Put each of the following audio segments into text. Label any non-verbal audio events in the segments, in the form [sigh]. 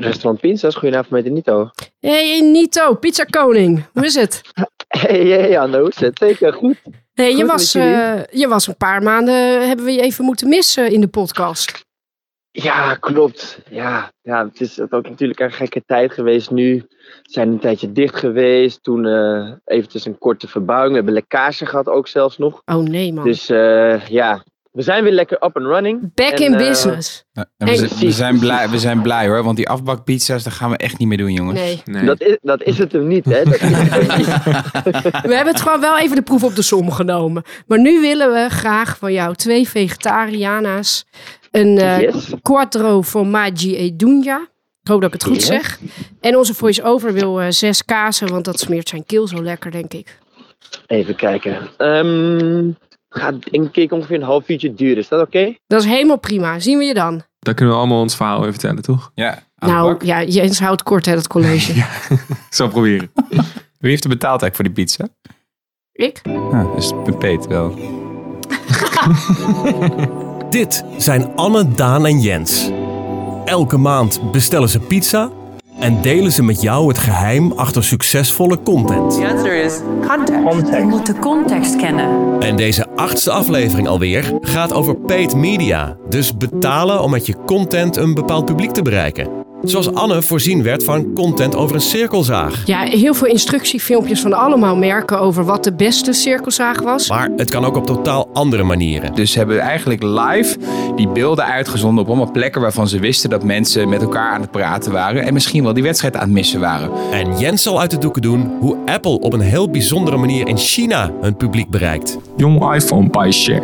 Restaurant Pizza's, goedenavond met Nito. Hey Nito, pizza koning. Hoe is het? [laughs] Hey, hey Anne, hoe is het? Zeker goed. Hey, je, was, eh, je was een paar maanden, hebben we je even moeten missen in de podcast. Ja, klopt. Ja, ja, het is ook natuurlijk een gekke tijd geweest nu. We zijn een tijdje dicht geweest. Toen eh eventjes een korte verbouwing. We hebben lekkage gehad ook zelfs nog. Oh nee man. Dus eh, ja, we zijn weer lekker up and running. Back en, in eh, business. En we, Hey. zijn- we, zijn blij, we zijn blij hoor, want die afbakpizza's, dat gaan we echt niet meer doen, jongens. Nee. Nee. Dat, is, dat is het hem niet, hè? Dat is het hem niet. [laughs] We hebben het gewoon wel even de proef op de som genomen. Maar nu willen we graag van jou twee vegetariana's. Een eh Yes. quattro formaggi e dunja. Ik hoop dat ik het goed Yes. zeg. En onze voice-over wil eh, zes kazen, want dat smeert zijn keel zo lekker, denk ik. Even kijken. Ehm gaat denk ik ongeveer een half uurtje duren. Is dat oké? Dat is helemaal prima. Zien we je dan? Dan kunnen we allemaal ons verhaal even vertellen, toch? Ja, Nou ja, Jens houdt kort hè, dat college. [laughs] Ik zal proberen. [laughs] Wie heeft er betaald eigenlijk voor die pizza? Ik? Ah, dus Peet wel. [laughs] Dit zijn Anne, Daan en Jens. Elke maand bestellen ze pizza en delen ze met jou het geheim achter succesvolle content. The answer is context. Je moet de context kennen. En deze achtste aflevering alweer gaat over paid media. Dus betalen om met je content een bepaald publiek te bereiken. Zoals Anne voorzien werd van content over een cirkelzaag. Ja, heel veel instructiefilmpjes van allemaal merken over wat de beste cirkelzaag was. Maar het kan ook op totaal andere manieren. Dus ze hebben eigenlijk live die beelden uitgezonden op allemaal plekken waarvan ze wisten dat mensen met elkaar aan het praten waren. En misschien wel die wedstrijd aan het missen waren. En Jens zal uit de doeken doen hoe Apple op een heel bijzondere manier in China hun publiek bereikt. Jong iPhone pie [laughs]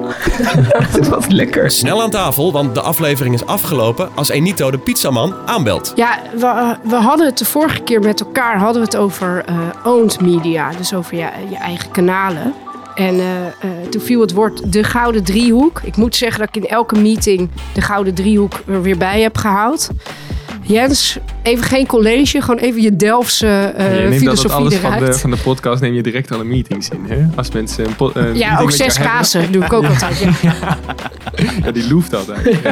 Dit was lekker. Snel aan tafel, want de aflevering is afgelopen als Enito de pizzaman aanbelt. Ja, we, we hadden het de vorige keer met elkaar hadden we het over eh, owned media. Dus over je, je eigen kanalen. En eh, eh, toen viel het woord de gouden driehoek. Ik moet zeggen dat ik in elke meeting de gouden driehoek er weer bij heb gehaald. Jens, even geen college, gewoon even je Delftse je neemt altijd filosofie alles van de, eruit. van de podcast, neem je direct alle meetings in. Hè? Als mensen een po- eh, Ja, ook zes kazen doe ik ook altijd. Ja. [laughs] Ja, die loeft altijd.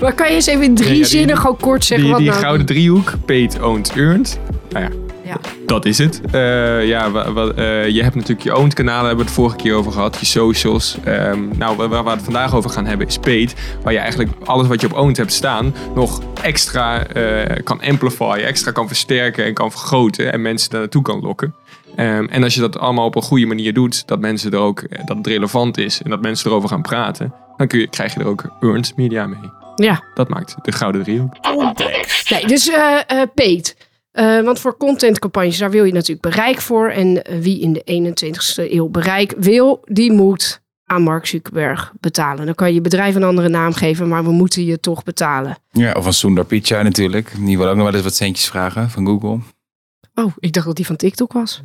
Maar kan je eens even in drie zinnen gewoon kort zeggen Die, wat die nou... gouden driehoek, paid, owned, earned. Nou ja, Ja. dat is het. Eh, ja, eh, je hebt natuurlijk je owned kanalen, hebben we het vorige keer over gehad. Je socials. Ehm, nou, waar, waar we het vandaag over gaan hebben is paid. Waar je eigenlijk alles wat je op owned hebt staan nog extra eh, kan amplifyen, extra kan versterken en kan vergroten. En mensen daar naartoe kan lokken. Ehm, en als je dat allemaal op een goede manier doet, dat mensen er ook, dat het relevant is en dat mensen erover gaan praten, dan kun je, krijg je er ook earned media mee. Ja, Dat maakt de gouden driehoek. Nee, dus eh eh Eh, want voor contentcampagnes, daar wil je natuurlijk bereik voor. En eh, wie in de 21ste eeuw bereik wil, die moet aan Mark Zuckerberg betalen. Dan kan je je bedrijf een andere naam geven, maar we moeten je toch betalen. Ja, of van Sundar Pichai natuurlijk. Die wil ook nog wel eens wat centjes vragen van Google. Oh, ik dacht dat die van TikTok was.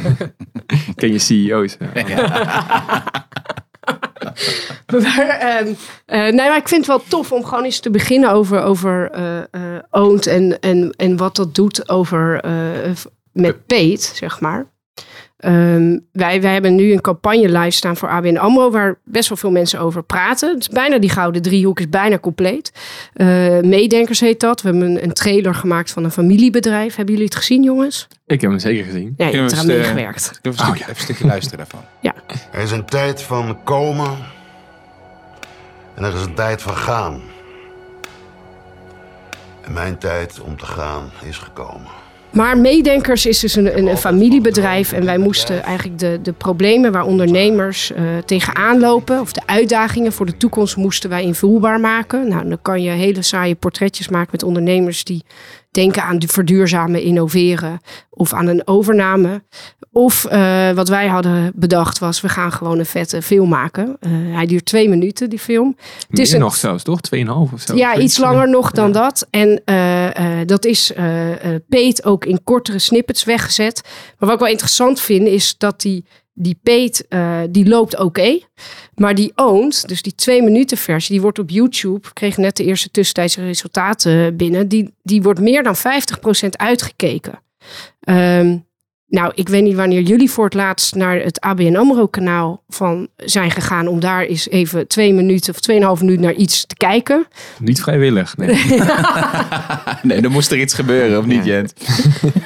[laughs] Ken je CEO's? hè? [laughs] [laughs] [laughs] Maar, ehm, eh, nee, maar ik vind het wel tof om gewoon eens te beginnen over, over eh eh, owned en, en, en wat dat doet over, met paid, zeg maar. Ehm, wij, wij hebben nu een campagne live staan voor ABN AMRO... waar best wel veel mensen over praten. Het is bijna die gouden driehoek is bijna compleet. Eh, Meedenkers heet dat. We hebben een, een trailer gemaakt van een familiebedrijf. Hebben jullie het gezien, jongens? Ik heb hem zeker gezien. Ja, je hebt Kunnen eraan we eens, eh, meegewerkt. Even een stukje, even een stukje luisteren daarvan. Er is een tijd van komen en er is een tijd van gaan. En mijn tijd om te gaan is gekomen. Maar Meedenkers is dus een, een, een familiebedrijf. En wij moesten eigenlijk de, de problemen waar ondernemers eh, tegenaan lopen, of de uitdagingen voor de toekomst, moesten wij invulbaar maken. Nou, dan kan je hele saaie portretjes maken met ondernemers die denken aan de verduurzamen, innoveren of aan een overname. Of eh, wat wij hadden bedacht was, we gaan gewoon een vette film maken. Eh, hij duurt twee minuten, die film. Het is Meer een- nog zelfs, toch? 2,5 of zo. ja, iets langer nog dan Ja. dat. En eh, dat is Peet ook in kortere snippets weggezet. Maar wat ik wel interessant vind, is dat die, die Peet, eh, die loopt oké. maar die owned, dus die twee minuten versie, die wordt op YouTube, kreeg net de eerste tussentijdse resultaten binnen, die, die wordt meer dan 50% uitgekeken. Ehm, Nou, ik weet niet wanneer jullie voor het laatst naar het ABN AMRO-kanaal van zijn gegaan... om daar eens even twee minuten of tweeënhalf minuut naar iets te kijken. Niet vrijwillig, nee. [laughs] nee, dan moest er iets gebeuren, of niet, Jent?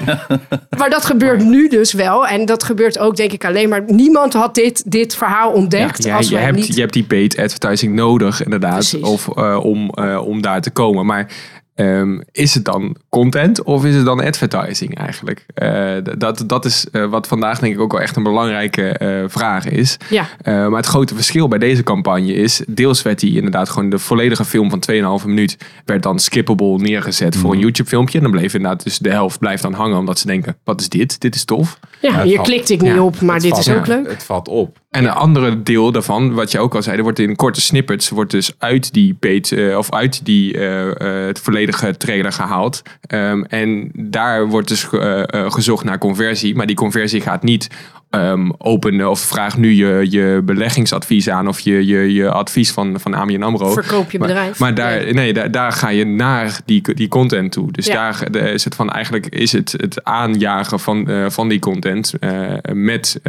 [laughs] maar dat gebeurt nu dus wel. En dat gebeurt ook, denk ik, alleen maar... Niemand had dit, dit verhaal ontdekt. Ja, als je, hebt, niet... je hebt die paid advertising nodig, inderdaad, of, uh, om, uh, om daar te komen. Maar Um, is het dan content of is het dan advertising eigenlijk? Uh, dat, dat is uh, wat vandaag denk ik ook wel echt een belangrijke uh, vraag is. Ja. maar het grote verschil bij deze campagne is... deels werd die inderdaad gewoon de volledige film van 2,5 minuut... werd dan skippable neergezet voor een Mhm. YouTube filmpje. En dan bleef inderdaad dus de helft blijft dan hangen... omdat ze denken, wat is dit? Dit is tof. Ja, hier valt- klikt ik niet ja, op, maar dit valt- is ook ja, leuk. Het valt op. En een andere deel daarvan, wat je ook al zei, er wordt in korte snippets, wordt dus uit die paid, eh, of uit die eh, eh, het volledige trailer gehaald. Ehm, en daar wordt dus ge- gezocht naar conversie, maar die conversie gaat niet ehm, openen of vraag nu je, je beleggingsadvies aan of je, je, je advies van, van ABN AMRO. Verkoop je bedrijf. Maar, daar, nee, daar, daar ga je naar die, die content toe. Dus Ja. daar de- is het van eigenlijk is het, het aanjagen van, van die content met,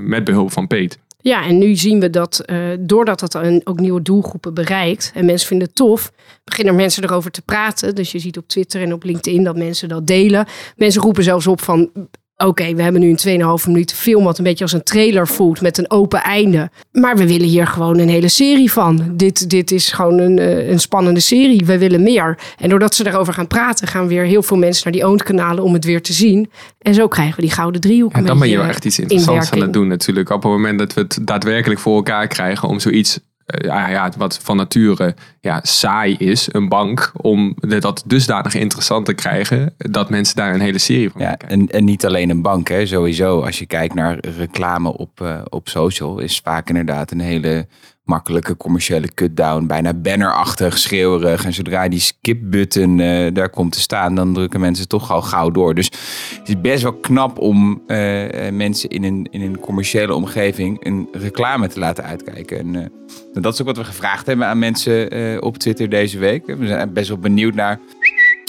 met behulp van paid. Ja, en nu zien we dat eh, doordat dat ook nieuwe doelgroepen bereikt en mensen vinden het tof, beginnen mensen erover te praten. Dus je ziet op Twitter en op LinkedIn dat mensen dat delen. Mensen roepen zelfs op van, oké, we hebben nu een 2,5 minuten film wat een beetje als een trailer voelt met een open einde. Maar we willen hier gewoon een hele serie van. Dit, dit is gewoon een, eh, een spannende serie. We willen meer. En doordat ze daarover gaan praten, gaan weer heel veel mensen naar die owned kanalen om het weer te zien. En zo krijgen we die gouden driehoek. Ja, een dan ben je wel echt iets in interessants aan werking. het doen natuurlijk. Op het moment dat we het daadwerkelijk voor elkaar krijgen om zoiets, ja, ja, wat van nature ja, saai is, een bank, om dat dusdanig interessant te krijgen, dat mensen daar een hele serie van Ja, en, en niet alleen een bank, hè. sowieso. Als je kijkt naar reclame op, eh, op social, is vaak inderdaad een hele makkelijke commerciële cutdown. Bijna bannerachtig, schreeuwerig. En zodra die skip-button eh, daar komt te staan, dan drukken mensen toch al gauw door. Dus het is best wel knap om eh, eh, mensen in een, in een commerciële omgeving een reclame te laten uitkijken. En dat is ook wat we gevraagd hebben aan mensen op Twitter deze week. We zijn best wel benieuwd naar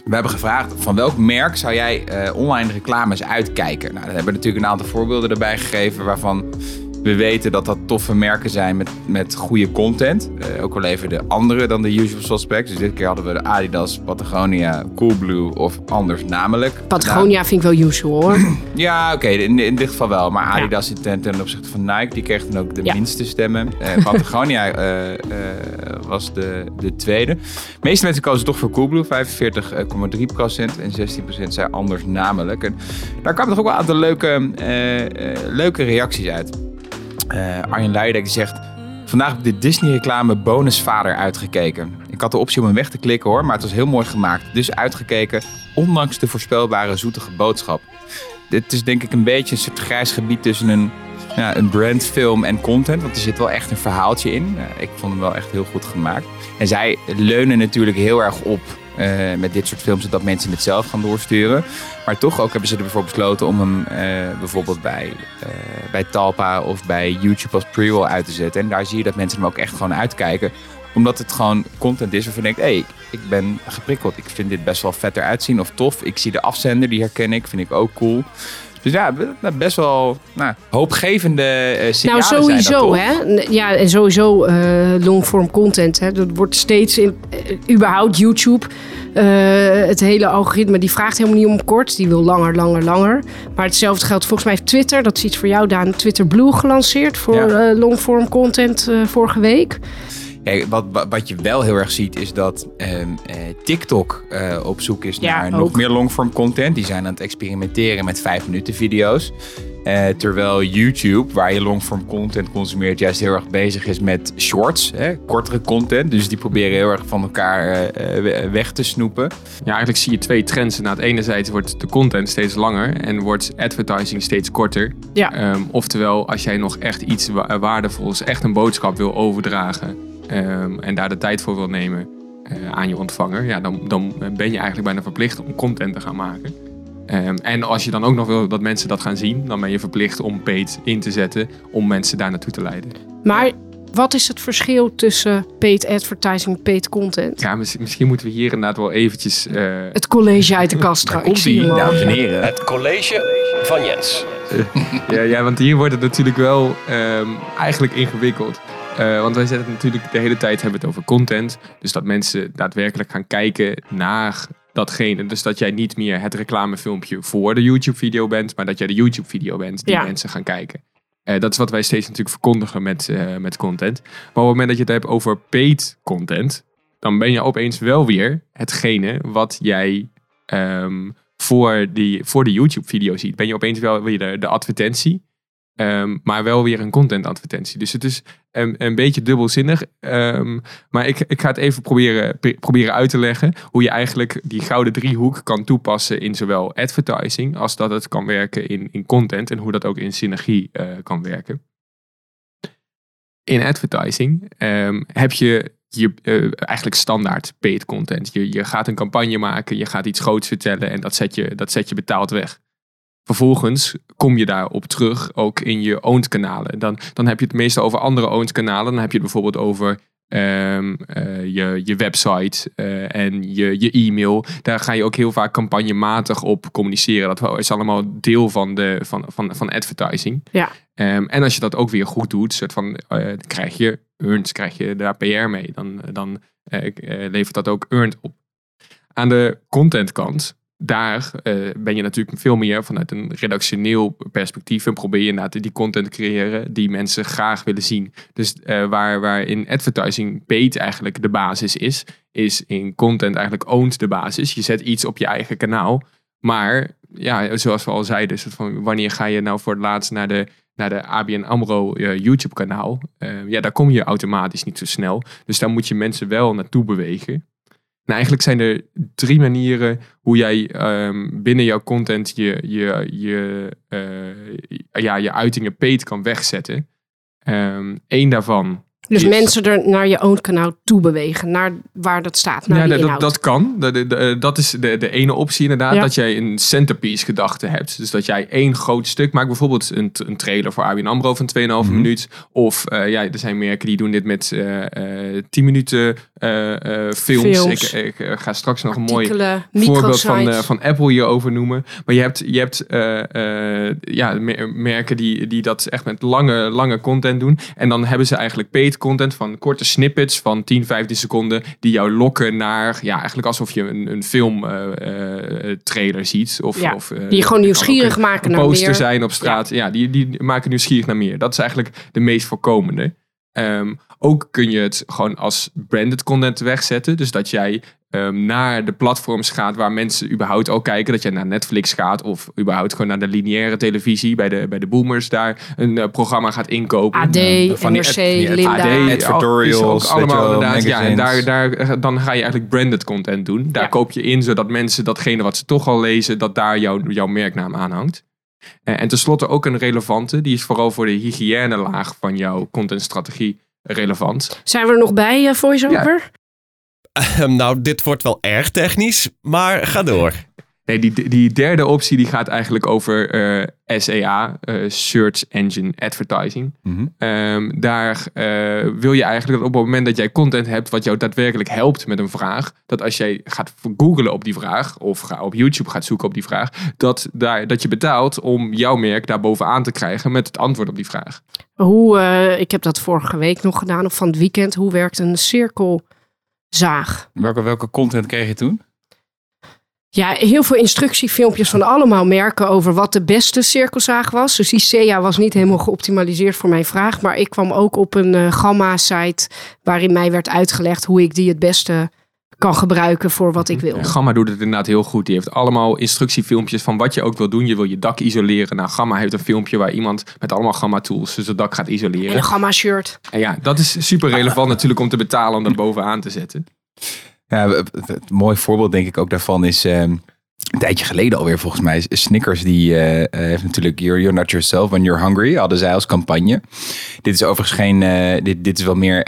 we hebben gevraagd van welk merk zou jij online reclames uitkijken? Nou, daar hebben we natuurlijk een aantal voorbeelden erbij gegeven waarvan we weten dat dat toffe merken zijn met, met goede content. Eh, ook al even de andere dan de usual suspects. Dus dit keer hadden we de Adidas, Patagonia, Coolblue of anders namelijk. Patagonia vind ik wel usual hoor. [clears throat] Ja, oké, in, in dit geval wel. Maar Adidas zit ten, ten opzichte van Nike, die kreeg dan ook de Ja. minste stemmen. Eh, Patagonia [laughs] eh, was de, de tweede. De meeste mensen kozen toch voor Coolblue, 45,3% en 16% zei anders namelijk. En daar kwamen toch ook wel een aantal leuke, leuke reacties uit. Eh, Arjen Leijerdijk die zegt... Vandaag heb ik de Disney-reclame Bonusvader uitgekeken. Ik had de optie om hem weg te klikken hoor, maar het was heel mooi gemaakt. Dus uitgekeken, ondanks de voorspelbare zoetige boodschap. Dit is denk ik een beetje een soort grijs gebied tussen een, ja, een brandfilm en content. Want er zit wel echt een verhaaltje in. Eh, ik vond hem wel echt heel goed gemaakt. En zij leunen natuurlijk heel erg op eh, met dit soort films... zodat mensen het zelf gaan doorsturen. Maar toch ook hebben ze ervoor besloten om hem eh, bijvoorbeeld bij, eh, bij Talpa of bij YouTube als pre-roll uit te zetten. En daar zie je dat mensen hem ook echt gewoon uitkijken. Omdat het gewoon content is waarvan je denkt, hé, hey, ik ben geprikkeld. Ik vind dit best wel vet eruit zien of tof. Ik zie de afzender, die herken ik, vind ik ook cool. Dus ja, be- best wel nou, hoopgevende Nou, signalen zijn dat sowieso, hè? Ja, en sowieso eh longform content. Hè? Dat wordt steeds in, eh, überhaupt YouTube. het hele algoritme die vraagt helemaal niet om kort. Die wil langer, langer, langer. Maar hetzelfde geldt volgens mij heeft Twitter. Dat is iets voor jou, Daan. Twitter Blue gelanceerd voor Ja. longform content vorige week. Kijk, wat, wat, je wel heel erg ziet is dat ehm, eh, TikTok eh, op zoek is Ja, naar ook. nog meer longform content. Die zijn aan het experimenteren met 5 minuten video's. Eh, terwijl YouTube, waar je longform content consumeert, juist heel erg bezig is met shorts, hè, kortere content. Dus die proberen heel erg van elkaar we- weg te snoepen. Ja, eigenlijk zie je twee trends. Nou, het enerzijds wordt de content steeds langer en wordt advertising steeds korter. Ja. Ehm, oftewel, als jij nog echt iets wa- waardevols, echt een boodschap wil overdragen ehm, en daar de tijd voor wil nemen eh, aan je ontvanger, ja, dan, dan ben je eigenlijk bijna verplicht om content te gaan maken. Ehm, en als je dan ook nog wil dat mensen dat gaan zien, dan ben je verplicht om paid in te zetten om mensen daar naartoe te leiden. Maar wat is het verschil tussen paid advertising en paid content? Ja, mis- misschien moeten we hier inderdaad wel eventjes... eh, Het college uit de kast [laughs] komt Ik zie dames en heren. Het college van Jens. [laughs] ja, ja, want hier wordt het natuurlijk wel ehm, eigenlijk ingewikkeld. Uh, want wij zetten natuurlijk de hele tijd hebben het over content. Dus dat mensen daadwerkelijk gaan kijken naar datgene. Dus dat jij niet meer het reclamefilmpje voor de YouTube-video bent, maar dat jij de YouTube-video bent die mensen gaan kijken. Uh, dat is wat wij steeds natuurlijk verkondigen met, uh, met content. Maar op het moment dat je het hebt over paid content, dan ben je opeens wel weer hetgene wat jij um, voor, die, voor de YouTube-video ziet. Ben je opeens wel weer de, de advertentie. Um, maar wel weer een content advertentie. Dus het is een, een beetje dubbelzinnig. Um, maar ik, ik ga het even proberen, proberen uit te leggen. Hoe je eigenlijk die gouden driehoek kan toepassen in zowel advertising. als dat het kan werken in, in content. En hoe dat ook in synergie uh, kan werken. In advertising um, heb je je, uh, eigenlijk standaard paid content. Je, je gaat een campagne maken, je gaat iets groots vertellen en dat zet je, dat zet je betaald weg. Vervolgens kom je daarop terug, ook in je owned kanalen. Dan, dan heb je het meestal over andere owned kanalen. Dan heb je het bijvoorbeeld over um, uh, je, je website uh, en je, je e-mail. Daar ga je ook heel vaak campagnematig op communiceren. Dat is allemaal deel van, de, van, van, van advertising. Ja. Um, en als je dat ook weer goed doet, soort van, uh, krijg je earned, krijg je daar PR mee. Dan, dan levert dat ook earned op. Aan de contentkant daar uh, ben je natuurlijk veel meer vanuit een redactioneel perspectief en probeer je inderdaad die content te creëren die mensen graag willen zien. Dus uh, waar, waar in advertising paid eigenlijk de basis is, is in content eigenlijk owned de basis. Je zet iets op je eigen kanaal, maar ja, zoals we al zeiden, van wanneer ga je nou voor het laatst naar de naar de ABN AMRO uh, YouTube kanaal. ja, daar kom je automatisch niet zo snel. Dus daar moet je mensen wel naartoe bewegen. Nou, eigenlijk zijn er drie manieren hoe jij um, binnen jouw content je, je, je, uh, ja, je uitingen paid kan wegzetten. Um, Eén daarvan dus mensen er naar je own kanaal toe bewegen, naar waar dat staat. Naar ja, dat, dat kan. Dat, dat is de, de ene optie inderdaad. Dat jij een centerpiece gedachte hebt. Dus dat jij één groot stuk maakt. Bijvoorbeeld een, een trailer voor ABN AMRO van 2,5 mm minuut. Of uh, ja, er zijn merken die doen dit met uh, uh, 10 minuten films. films. Ik, ik ga straks nog een mooi voorbeeld van, van Apple hierover noemen. Maar je hebt, je hebt ja, merken die, die dat echt met lange, lange content doen. En dan hebben ze eigenlijk paid content, van korte snippets van 10, 15 seconden, die jou lokken naar, ja, eigenlijk alsof je een, een film uh, uh, trailer ziet. Of, ja, of uh, die gewoon nieuwsgierig maken naar poster meer. zijn op straat. Ja, die, die maken nieuwsgierig naar meer. Dat is eigenlijk de meest voorkomende. Um, ook kun je het gewoon als branded content wegzetten. Dus dat jij um, naar de platforms gaat waar mensen überhaupt ook kijken. Dat je naar Netflix gaat of überhaupt gewoon naar de lineaire televisie bij de, bij de boomers daar een uh, programma gaat inkopen. AD, uh, van NRC, die, Linda. AD, editorials, allemaal inderdaad. Ja, en daar, daar, dan ga je eigenlijk branded content doen. Daar ja. koop je in zodat mensen datgene wat ze toch al lezen, dat daar jouw jouw merknaam aan hangt. En tenslotte ook een relevante, die is vooral voor de hygiënelaag van jouw contentstrategie relevant. Zijn we er nog bij, uh, voiceover? Ja. Ehm, nou, dit wordt wel erg technisch, maar ga door. Nee, die, die derde optie die gaat eigenlijk over uh, eh, SEA, uh, eh, Search Engine Advertising. Mm -hmm. um, daar uh, wil je eigenlijk dat op het moment dat jij content hebt wat jou daadwerkelijk helpt met een vraag, dat als jij gaat googlen op die vraag of ga op YouTube gaat zoeken op die vraag, dat, daar, dat je betaalt om jouw merk daar bovenaan te krijgen met het antwoord op die vraag. Hoe, ik heb dat vorige week nog gedaan of van het weekend, hoe werkt een cirkel? zaag. Welke, welke content kreeg je toen? Ja, heel veel instructiefilmpjes van allemaal merken over wat de beste cirkelzaag was. Dus die SEA was niet helemaal geoptimaliseerd voor mijn vraag. Maar ik kwam ook op een uh, Gamma-site waarin mij werd uitgelegd hoe ik die het beste kan gebruiken voor wat ik wil. Gamma doet het inderdaad heel goed. Die heeft allemaal instructiefilmpjes van wat je ook wil doen. Je wil je dak isoleren. Nou, Gamma heeft een filmpje waar iemand met allemaal Gamma tools dus het dak gaat isoleren. En een Gamma shirt. En ja, dat is super relevant natuurlijk om te betalen om dat bovenaan te zetten. Ja, het mooi voorbeeld denk ik ook daarvan is... Ehm, een tijdje geleden alweer volgens mij. Snickers die uh, heeft natuurlijk you're, you're, not yourself when you're hungry. Hadden zij als campagne. Dit is overigens geen. Uh, dit, dit is wel meer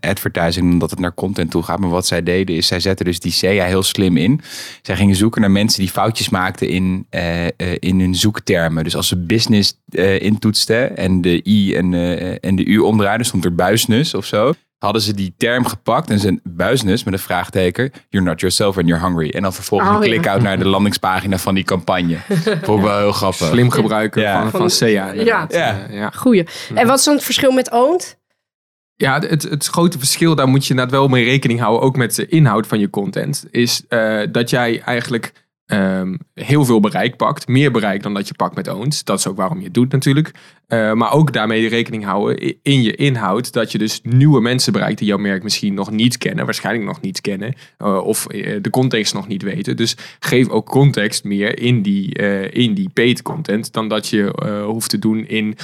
advertising omdat het naar content toe gaat. Maar wat zij deden is zij zetten dus die SEA heel slim in. Zij gingen zoeken naar mensen die foutjes maakten in, in hun zoektermen. Dus als ze business intoetsten en de i en, en de u omdraaiden, stond er buisnus of zo. Hadden ze die term gepakt en zijn buisness met een vraagteken. You're not yourself and you're hungry. En dan vervolgens Oh, een ja. click-out naar de landingspagina van die campagne. [laughs] Vond ik wel heel grappig. Slim gebruiken Ja. van, van SEA. Ja. Ja. Goeie. En wat is dan het verschil met owned? Ja, het, het grote verschil, daar moet je inderdaad wel mee rekening houden, ook met de inhoud van je content, is eh, dat jij eigenlijk ehm, heel veel bereik pakt. Meer bereik dan dat je pakt met owns. Dat is ook waarom je het doet natuurlijk. Eh, maar ook daarmee rekening houden in je inhoud, dat je dus nieuwe mensen bereikt die jouw merk misschien nog niet kennen, waarschijnlijk nog niet kennen, eh, of eh, de context nog niet weten. Dus geef ook context meer in die, eh, in die paid content, dan dat je hoeft te doen in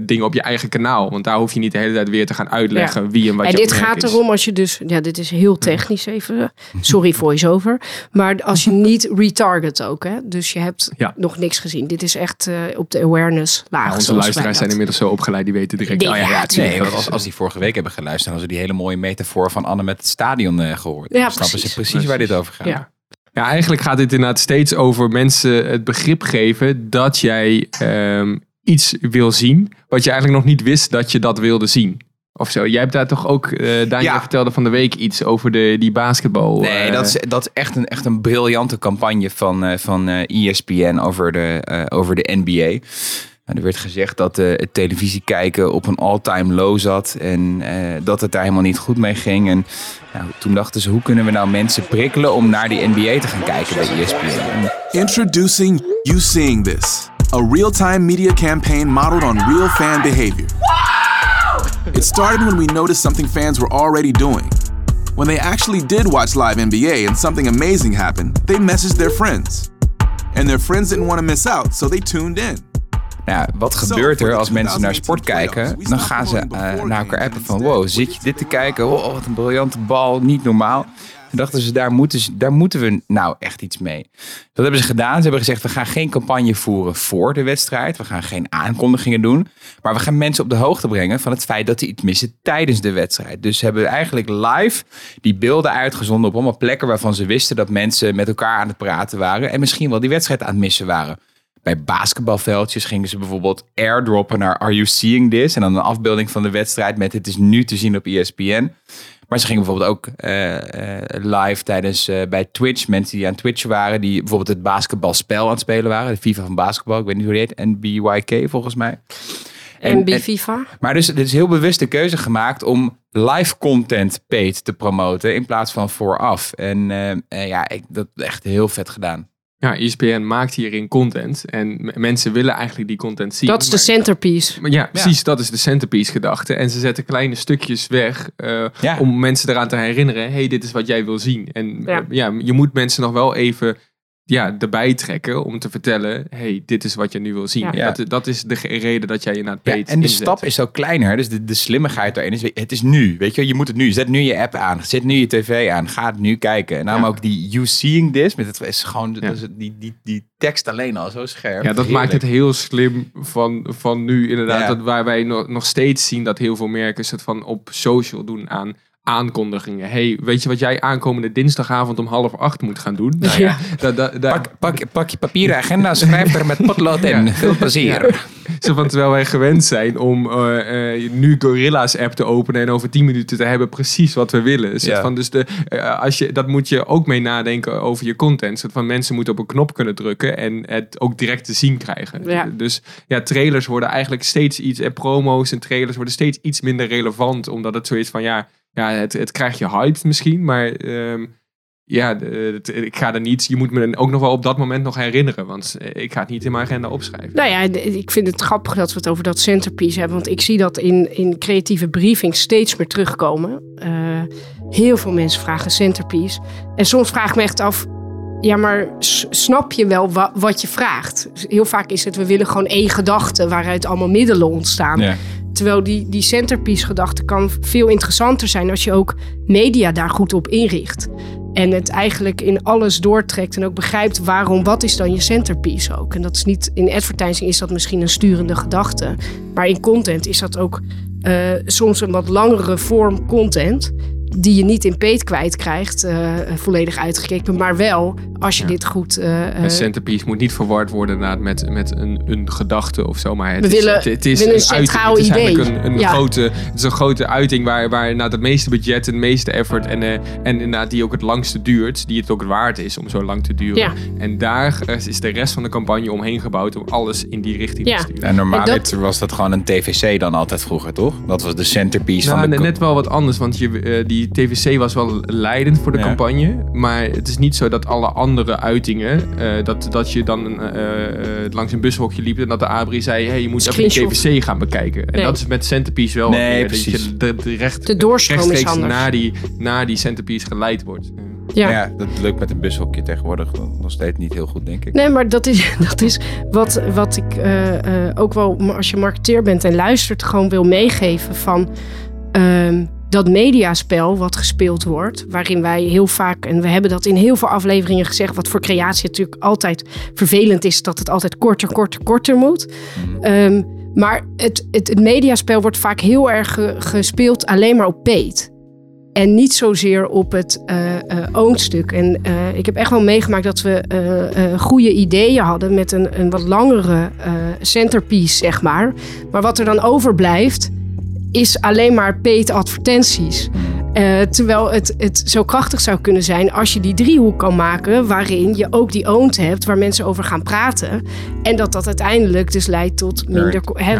dingen op je eigen kanaal. Want daar hoef je niet de hele tijd weer te gaan uitleggen wie en wat En je dit gaat erom als je dus, ja, dit is heel technisch even, sorry voice-over, maar als je niet retarget ook, hè, dus je hebt Ja. nog niks gezien. Dit is echt eh, op de awareness laag. Ja, onze luisteraars zijn inmiddels zo opgeleid, die weten direct. Die- oh ja, ja, Nee, als, als die vorige week hebben geluisterd, hadden ze die hele mooie metafoor van Anne met het stadion eh, gehoord. Ja, Dan snappen precies. ze precies waar dit over gaat. Ja. Ja, eigenlijk gaat dit inderdaad steeds over mensen het begrip geven dat jij ehm, iets wil zien, wat je eigenlijk nog niet wist dat je dat wilde zien. Of zo. Jij hebt daar toch ook, eh Daniel Ja. vertelde van de week iets over de, die basketbal. Nee, eh, dat is, dat is echt, een, echt een briljante campagne van, eh, van eh, ESPN over de, eh, over de NBA. Nou, er werd gezegd dat eh, het televisie kijken op een all-time low zat. En eh, dat het daar helemaal niet goed mee ging. En nou, toen dachten ze, hoe kunnen we nou mensen prikkelen om naar die NBA te gaan kijken bij E ESPN? Introducing You Seeing This, a real time media campaign modeled on real fan behavior. It started when we noticed something fans were already doing. When they actually did watch live NBA and something amazing happened, they messaged their friends. And their friends didn't want to miss out, so they tuned in. Nou, wat gebeurt er als mensen naar sport kijken? Dan gaan ze eh, naar elkaar appen van... wow, zit je dit te kijken? Oh, wat een briljante bal, niet normaal. Toen dachten ze daar, moeten ze, daar moeten we nou echt iets mee. Dat hebben ze gedaan. Ze hebben gezegd, we gaan geen campagne voeren voor de wedstrijd. We gaan geen aankondigingen doen. Maar we gaan mensen op de hoogte brengen van het feit dat die iets missen tijdens de wedstrijd. Dus ze hebben eigenlijk live die beelden uitgezonden op allemaal plekken waarvan ze wisten dat mensen met elkaar aan het praten waren. En misschien wel die wedstrijd aan het missen waren. Bij basketbalveldjes gingen ze bijvoorbeeld airdroppen naar Are You Seeing This? En dan een afbeelding van de wedstrijd met het is nu te zien op ESPN. Maar ze gingen bijvoorbeeld ook eh, eh, live tijdens eh, bij Twitch. Mensen die aan Twitch waren, die bijvoorbeeld het basketbalspel aan het spelen waren. De FIFA van basketbal, ik weet niet hoe die heet. NBYK volgens mij. En- en- FIFA. Maar dus, dit is heel bewust de keuze gemaakt om live content paid te promoten in plaats van vooraf. En ja, ik, dat is echt heel vet gedaan. Ja, ESPN maakt hierin content. En mensen willen eigenlijk die content zien. Dat is de centerpiece. Maar ja, precies, dat is de centerpiece gedachte. En ze zetten kleine stukjes weg eh, Ja. om mensen eraan te herinneren. hey, dit is wat jij wil zien. En Ja. eh, ja, je moet mensen nog wel even ja, erbij trekken om te vertellen. hey, dit is wat je nu wil zien. Ja. Dat, dat is de reden dat jij je naar het Ja, en de inzet. stap is ook kleiner. Dus de, de slimmigheid daarin is, het is nu. Weet je, je moet het nu. Zet nu je app aan. Zet nu je tv aan. Ga het nu kijken. En daarom Ja. ook die you seeing this. Met het is gewoon Ja. dat is die, die, die tekst alleen al zo scherp. Ja, dat maakt het heel slim van, van nu inderdaad. Ja. Dat waar wij nog, nog steeds zien dat heel veel merken het van op social doen aan aankondigingen. hey, weet je wat jij aankomende dinsdagavond om half acht moet gaan doen? Nou ja, Ja. da- da- da- Pak, pak, pak je papieren agenda, [laughs] schrijf er met potlood in. Ja. Veel plezier. Zo van, terwijl wij gewend zijn om eh, eh, nu Gorilla's app te openen en over 10 minuten te hebben precies wat we willen. Van, dus de, eh, als je, dat moet je ook mee nadenken over je content. Van, mensen moeten op een knop kunnen drukken en het ook direct te zien krijgen. Ja. Dus ja, trailers worden eigenlijk steeds iets, en promo's en trailers worden steeds iets minder relevant. Omdat het zo is van, ja, ja het, het krijgt je hyped misschien, maar... ehm, ja, het- ik ga er niet. Je moet me dan ook nog wel op dat moment nog herinneren. Want eh, ik ga het niet in mijn agenda opschrijven. Nou ja, ik vind het grappig dat we het over dat centerpiece hebben. Want ik zie dat in, in creatieve briefings steeds meer terugkomen. Eh, heel veel mensen vragen centerpiece. En soms vraag ik me echt af... Ja, maar snap je wel wa- wat je vraagt? Heel vaak is het, we willen gewoon één gedachte... waaruit allemaal middelen ontstaan. Ja. Terwijl die, die centerpiece gedachte kan veel interessanter zijn... als je ook media daar goed op inricht. En het eigenlijk in alles doortrekt en ook begrijpt waarom, wat is dan je centerpiece ook. En dat is niet, in advertising is dat misschien een sturende gedachte. Maar in content is dat ook eh, soms een wat langere vorm content. Die je niet in peet kwijtkrijgt, uh, volledig uitgekeken. Maar wel als je dit goed... een centerpiece moet niet verward worden met, met een, een gedachte of zo. Maar het we is, willen, het, is een, centraal uiting. idee. Het is een, een grote, het is een grote uiting waar, waar na het meeste budget, het meeste effort en, uh, en inderdaad die ook het langste duurt. Die het ook waard is om zo lang te duren. En daar is de rest van de campagne omheen gebouwd om alles in die richting te sturen. En normaal was dat gewoon een TVC dan altijd vroeger, toch? Dat was de centerpiece nou, van de... Net wel wat anders, want je, uh, die TVC was wel leidend voor de campagne. Maar het is niet zo dat alle andere uitingen, uh, dat, dat je dan uh, langs een bushokje liep en dat de Abri zei, hey, je moet even die TVC gaan bekijken. En dat is met centerpiece wel. Nee, precies. Dat je de, de, recht, de doorstroom is anders. Naar die, naar die centerpiece geleid wordt. Ja. ja, dat lukt met een bushokje tegenwoordig nog steeds niet heel goed, denk ik. Nee, maar dat is, [laughs] dat is wat, wat ik uh, uh, ook wel, als je marketeer bent en luistert, gewoon wil meegeven van uh, dat mediaspel wat gespeeld wordt, waarin wij heel vaak, en we hebben dat in heel veel afleveringen gezegd, wat voor creatie natuurlijk altijd vervelend is, dat het altijd korter, korter, korter moet. Mm. maar het, het, het mediaspel wordt vaak heel erg gespeeld alleen maar op peet. En niet zozeer op het uh, uh, oonstuk. En uh, ik heb echt wel meegemaakt dat we goede ideeën hadden met een, een wat langere centerpiece, zeg maar. Maar wat er dan overblijft, is alleen maar paid advertenties. terwijl het, het zo krachtig zou kunnen zijn als je die driehoek kan maken waarin je ook die oont hebt waar mensen over gaan praten. En dat dat uiteindelijk dus leidt tot minder. Hè,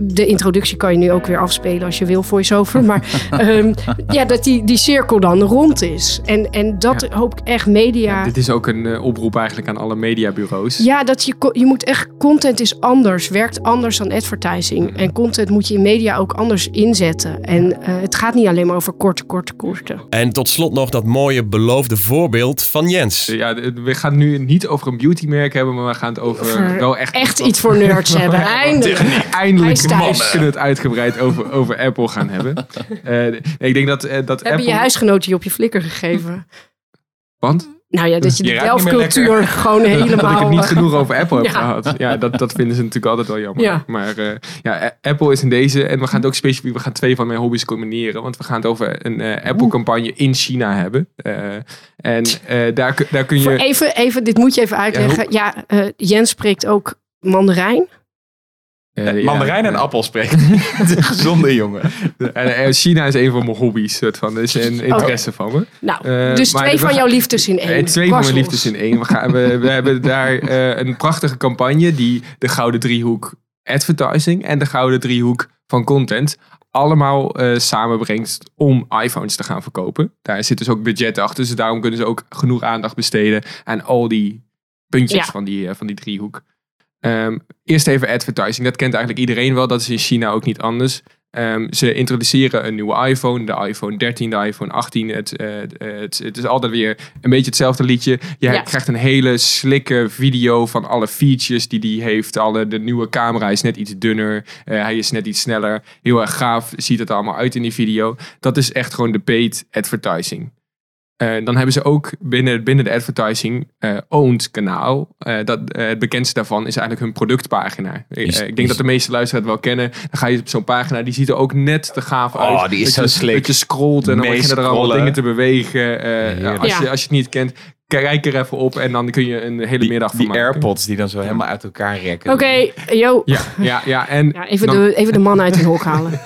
de introductie kan je nu ook weer afspelen als je wil, voice-over. Maar um, [laughs] ja, dat die, die cirkel dan rond is. En, en dat ja. hoop ik echt media... Ja, dit is ook een uh, oproep eigenlijk aan alle mediabureaus. Ja, dat je, je moet echt... Content is anders, werkt anders dan advertising. En content moet je in media ook anders inzetten. En uh, het gaat niet alleen maar over korte, korte, korte. En tot slot nog dat mooie beloofde voorbeeld van Jens. Ja, we gaan het nu niet over een beautymerk hebben, maar we gaan het over, over wel echt... Echt iets voor nerds [laughs] hebben, eindelijk. Eindelijk thuis. We kunnen het uitgebreid over, over Apple gaan hebben. [laughs] Uh, ik denk dat, uh, dat Heb Apple... je je huisgenootje op je flikker gegeven? Want? Nou ja, dat je, je de delfcultuur gewoon helemaal... [laughs] dat ik het niet genoeg over Apple heb [laughs] gehad. Ja, dat, dat vinden ze natuurlijk altijd wel jammer. Ja. Maar uh, ja, Apple is in deze... En we gaan het ook specifiek... We gaan twee van mijn hobby's combineren. Want we gaan het over een uh, Apple-campagne in China hebben. Uh, en daar, daar kun je... Voor even, even, dit moet je even uitleggen. Ja, ja Jens spreekt ook Mandarijn. Uh, mandarijn en appel spreken. [laughs] de gezonde jongen. En, China is een van mijn hobby's. Soort van. Is een interesse van me. Nou, uh, dus twee van jouw liefdes in één. Twee van mijn liefdes in één. We, gaan, we, we hebben daar uh, een prachtige campagne die de Gouden Driehoek advertising en de Gouden Driehoek van content allemaal samenbrengt om iPhones te gaan verkopen. Daar zit dus ook budget achter. Dus daarom kunnen ze ook genoeg aandacht besteden aan al die puntjes ja. van, die, van die driehoek. Um, eerst even advertising. Dat kent eigenlijk iedereen wel. Dat is in China ook niet anders. Um, ze introduceren een nieuwe iPhone, de iPhone 13, de iPhone 18. Het, uh, het, het, is altijd weer een beetje hetzelfde liedje. Je ja. krijgt een hele slikke video van alle features die die heeft. Alle, de nieuwe camera is net iets dunner. Uh, hij is net iets sneller. Heel erg gaaf ziet het allemaal uit in die video. Dat is echt gewoon de paid advertising. Uh, dan hebben ze ook binnen, binnen de advertising uh, owned kanaal. Uh, dat, het bekendste daarvan is eigenlijk hun productpagina. Is, ik denk dat de meeste luisteraars het wel kennen. Dan ga je op zo'n pagina, die ziet er ook net te gaaf uit. Oh, die is dat zo slik. Dat je scrolt en dan begin je er allemaal dingen te bewegen. Ja. als, je, als je het niet kent, kijk er even op en dan kun je een hele die, middag van die maken. AirPods die dan zo helemaal uit elkaar rekken. Oké, okay, yo. Ja, ja, ja, en ja, even, dan, de, even de man uit het hok halen. [laughs]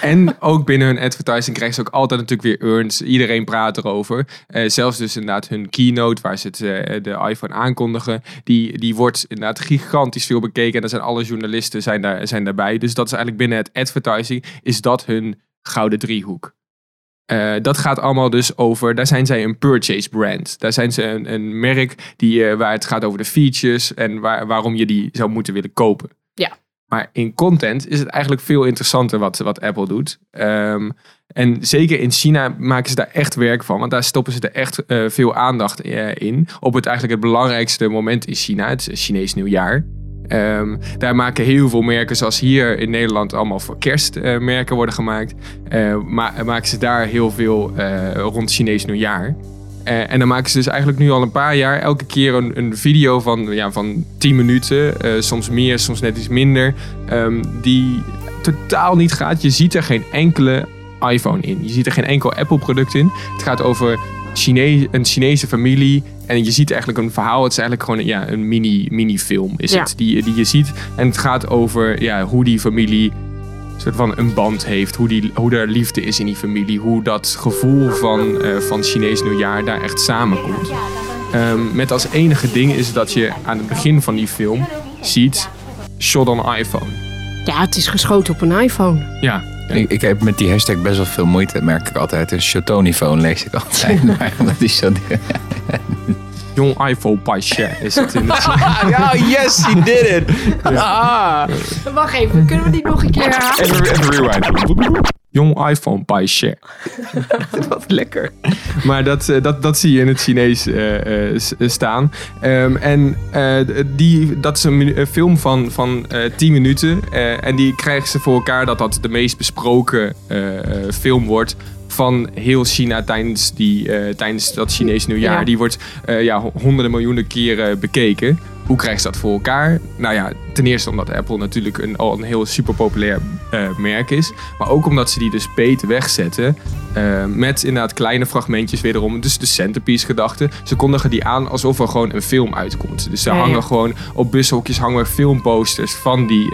en ook binnen hun advertising krijgen ze ook altijd natuurlijk weer earns. Iedereen praat erover. Uh, zelfs dus inderdaad hun keynote waar ze het, uh, de iPhone aankondigen. Die, die wordt inderdaad gigantisch veel bekeken. En dan zijn alle journalisten zijn, daar, zijn daarbij. Dus dat is eigenlijk binnen het advertising is dat hun gouden driehoek. Uh, dat gaat allemaal dus over, daar zijn zij een purchase brand. Daar zijn ze een, een merk die, waar het gaat over de features en waar, waarom je die zou moeten willen kopen. Ja. Maar in content is het eigenlijk veel interessanter wat, wat Apple doet. Um, en zeker in China maken ze daar echt werk van. Want daar stoppen ze er echt uh, veel aandacht in. Op het eigenlijk het belangrijkste moment in China, het Chinees nieuwjaar. Um, daar maken heel veel merken, zoals hier in Nederland allemaal voor kerstmerken uh, worden gemaakt. Uh, ma maken ze daar heel veel uh, rond Chinees nieuwjaar. En dan maken ze dus eigenlijk nu al een paar jaar elke keer een, een video van, ja, van 10 minuten. soms meer, soms net iets minder. Um, die totaal niet gaat. Je ziet er geen enkele iPhone in. Je ziet er geen enkel Apple-product in. Het gaat over Chine een Chinese familie. En je ziet eigenlijk een verhaal. Het is eigenlijk gewoon ja, een mini, mini-film is Ja. het, die, die je ziet. En het gaat over ja, hoe die familie soort van een band heeft. Hoe, die, hoe er liefde is in die familie. Hoe dat gevoel van, eh, van Chinees nieuwjaar daar echt samenkomt. Ehm, met als enige ding is dat je aan het begin van die film ziet... Shot on iPhone. Ja, het is geschoten op een iPhone. Ja, Ik, ik heb met die hashtag best wel veel moeite, merk ik altijd. Een Chotoniphone lees ik altijd. [laughs] Maar dat is zo... [laughs] jong iPhone pasje [laughs] is het in het Ja, [laughs] yes, he did it! Ah. Wacht even, kunnen we die nog een keer herhalen? Even, even rewind. Jong iPhone pasje. Wat [laughs] lekker. Maar dat, eh, dat, dat zie je in het Chinees eh, eh, staan. Ehm, en eh, die, dat is een, film van, van eh 10 minuten. eh, en die krijgen ze voor elkaar dat dat de meest besproken eh, eh, film wordt van heel China tijdens, die, eh, tijdens dat Chinees nieuwjaar. Ja. Die wordt eh, ja, honderden miljoenen keren bekeken. Hoe krijgen ze dat voor elkaar? Nou ja, ten eerste omdat Apple natuurlijk een, al een heel super populair eh, merk is. Maar ook omdat ze die dus beter wegzetten. met inderdaad kleine fragmentjes wederom. Dus de centerpiece gedachte. Ze kondigen die aan alsof er gewoon een film uitkomt. Dus Ja, ja. hangen gewoon op bushokjes hangen filmposters van die,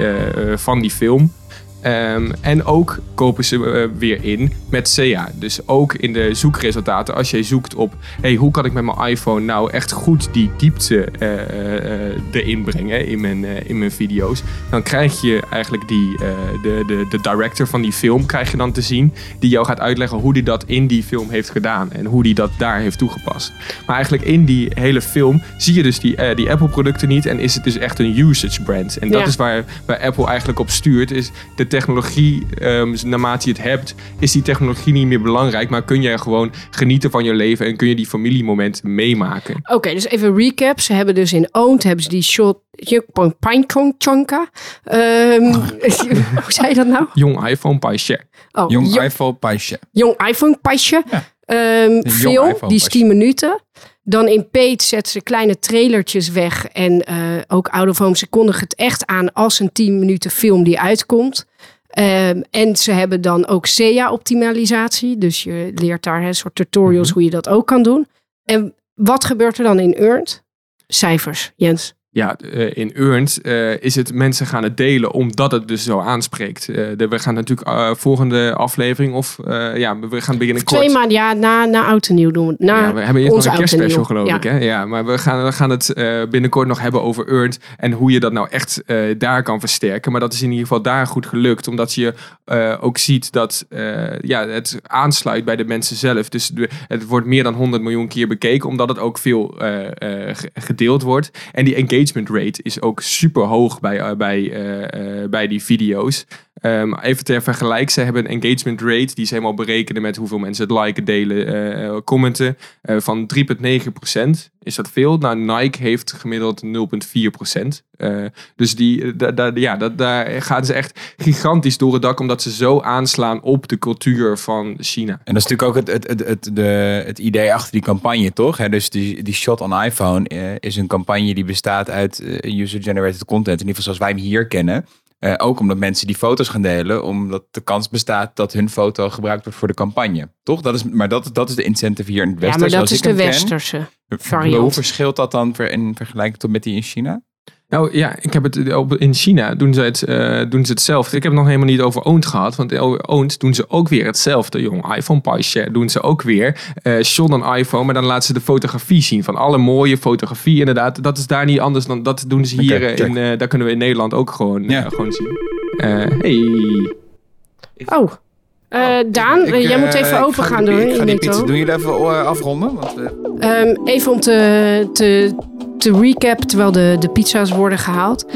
van die film. Ehm, en ook kopen ze eh, weer in met SEA. Dus ook in de zoekresultaten, als je zoekt op hey, hoe kan ik met mijn iPhone nou echt goed die diepte eh, eh, erin brengen in mijn, in mijn video's, dan krijg je eigenlijk die, de, de, de director van die film krijg je dan te zien, die jou gaat uitleggen hoe hij dat in die film heeft gedaan en hoe hij dat daar heeft toegepast. Maar eigenlijk in die hele film zie je dus die, die Apple-producten niet en is het dus echt een usage brand. En dat Ja. is waar, waar Apple eigenlijk op stuurt, is de technologie, ehm, naarmate je het hebt, is die technologie niet meer belangrijk, maar kun je gewoon genieten van je leven en kun je die familiemomenten meemaken. Oké, dus even recap. Ze hebben dus in Owned hebben ze die shot Pinechonka. Ehm [laughs] hoe zei je dat nou? Jong iPhone pasje. Oh, Jong jo- iPhone pasje. jong iPhone pasje. Ehm, film, die is pasje. 10 minuten. Dan in Page zetten ze kleine trailertjes weg. En eh, ook Out of Home, ze kondigen het echt aan als een 10 minuten film die uitkomt. Ehm, en ze hebben dan ook SEA-optimalisatie. Dus je leert daar een soort tutorials hoe je dat ook kan doen. En wat gebeurt er dan in Earned? Cijfers, Jens. Ja, eh, in Earned eh, is het mensen gaan het delen omdat het dus zo aanspreekt. Eh, de- we gaan natuurlijk eh, volgende aflevering of ja, we gaan beginnen kort. Twee maanden, ja, na, na oud en nieuw doen we. Na Ja, we hebben eerst nog een kerstspecial geloof Ja. ik. Hè? Ja, maar we gaan, we gaan het binnenkort nog hebben over Earned. En hoe je dat nou echt daar kan versterken. Maar dat is in ieder geval daar goed gelukt. Omdat je ook ziet dat ja, het aansluit bij de mensen zelf. Dus het wordt meer dan 100 miljoen keer bekeken. Omdat het ook veel ge- gedeeld wordt. En die engagement rate is ook super hoog bij, eh, bij, eh, eh, bij die video's. Ehm, even ter vergelijk, ze hebben een engagement rate die ze helemaal berekenen met hoeveel mensen het liken, delen, eh, eh, commenten. eh, van 3,9%. Is dat veel? Nou, Nike heeft gemiddeld 0,4%. Eh dus die, eh, ja, daar gaan ze echt gigantisch door het dak, omdat ze zo aanslaan op de cultuur van China. En dat is natuurlijk ook het, het, het, de, het idee achter die campagne, toch? Dus die, die shot on iPhone eh, is een campagne die bestaat uit eh, user-generated content. In ieder geval zoals wij hem hier kennen. Eh, ook omdat mensen die foto's gaan delen, omdat de kans bestaat dat hun foto gebruikt wordt voor de campagne. Toch? Dat is, maar dat, dat is de incentive hier in het Ja, Westen. maar dat is de ken. westerse Hoe variant. verschilt dat dan in vergelijking tot met die in China? Nou ja, ik heb het op, in China doen ze, het, eh, doen ze hetzelfde. Ik heb het nog helemaal niet over Owned gehad. Want over Owned doen ze ook weer hetzelfde. Jong, iPhone Pie Share doen ze ook weer. eh shot on iPhone, maar dan laten ze de fotografie zien. Van alle mooie fotografie inderdaad. Dat is daar niet anders dan, dat doen ze hier eh, in, eh, daar kunnen we in Nederland ook gewoon, Ja. eh, gewoon zien. Eh, hey. Oh, Eh, Daan, Ik, eh, jij eh, moet even open ga gaan doen. Ik ga die in pizza. Doen jullie even eh, afronden? Want, eh, Ehm, even om te, te, te recap, terwijl de, de pizza's worden gehaald.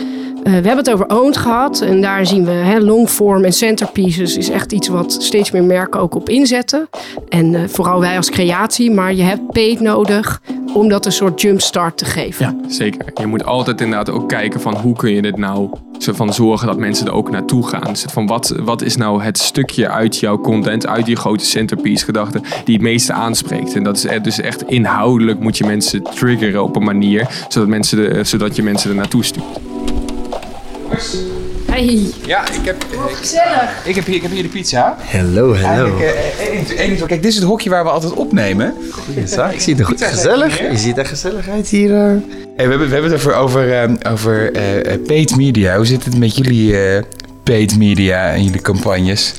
Eh, we hebben het over owned gehad. En daar zien we hè, longform en centerpieces is echt iets wat steeds meer merken ook op inzetten. En eh, vooral wij als creatie. Maar je hebt paid nodig om dat een soort jumpstart te geven. Ja, zeker. Je moet altijd inderdaad ook kijken van hoe kun je dit nou zo van zorgen dat mensen er ook naartoe gaan. Dus van wat, wat is nou het stukje uit jouw content, uit die grote centerpiece gedachte die het meeste aanspreekt. En dat is e- dus echt inhoudelijk moet je mensen triggeren op een manier zodat, mensen de, zodat je mensen er naartoe stuurt. Hey. Ja, ik heb, gezellig. ik heb, hier, ik heb hier de pizza. Hallo, hallo. Eigenlijk, eh, één- Kijk, dit is het hokje waar we altijd opnemen. Ik zie het er goed gezellig. Je ziet er gezellig uit hier. eh. Hey, we, hebben, we hebben het over, over, eh, over eh, eh, paid media. Hoe zit het met jullie eh, paid media en jullie campagnes?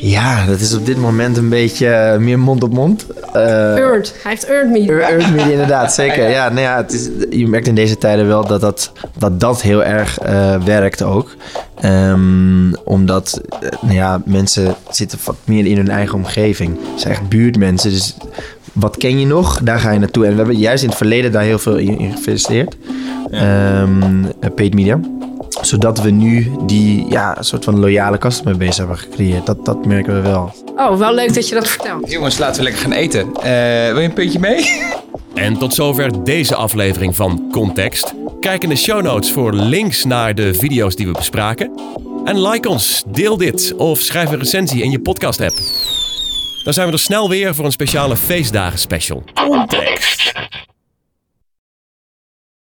Ja, dat is op dit moment een beetje eh, meer mond op mond. Eh, Earned. Hij heeft earned me. Earned media, inderdaad, [laughs] zeker. Ja, nou ja, het is, je merkt in deze tijden wel dat dat, dat, dat heel erg eh, werkt ook. Ehm, omdat nou ja, mensen zitten wat meer in hun eigen omgeving. Het zijn echt buurtmensen, dus wat ken je nog? Daar ga je naartoe. En we hebben juist in het verleden daar heel veel in, geïnvesteerd. Ehm, eh, paid media. Zodat we nu die ja, soort van loyale customer base hebben gecreëerd. Dat, dat merken we wel. Oh, wel leuk dat je dat vertelt. Jongens, laten we lekker gaan eten. Eh, wil je een puntje mee? [laughs] En tot zover deze aflevering van Context. Kijk in de show notes voor links naar de video's die we bespraken. En like ons, deel dit of schrijf een recensie in je podcast app. Dan zijn we er snel weer voor een speciale feestdagen special. Context.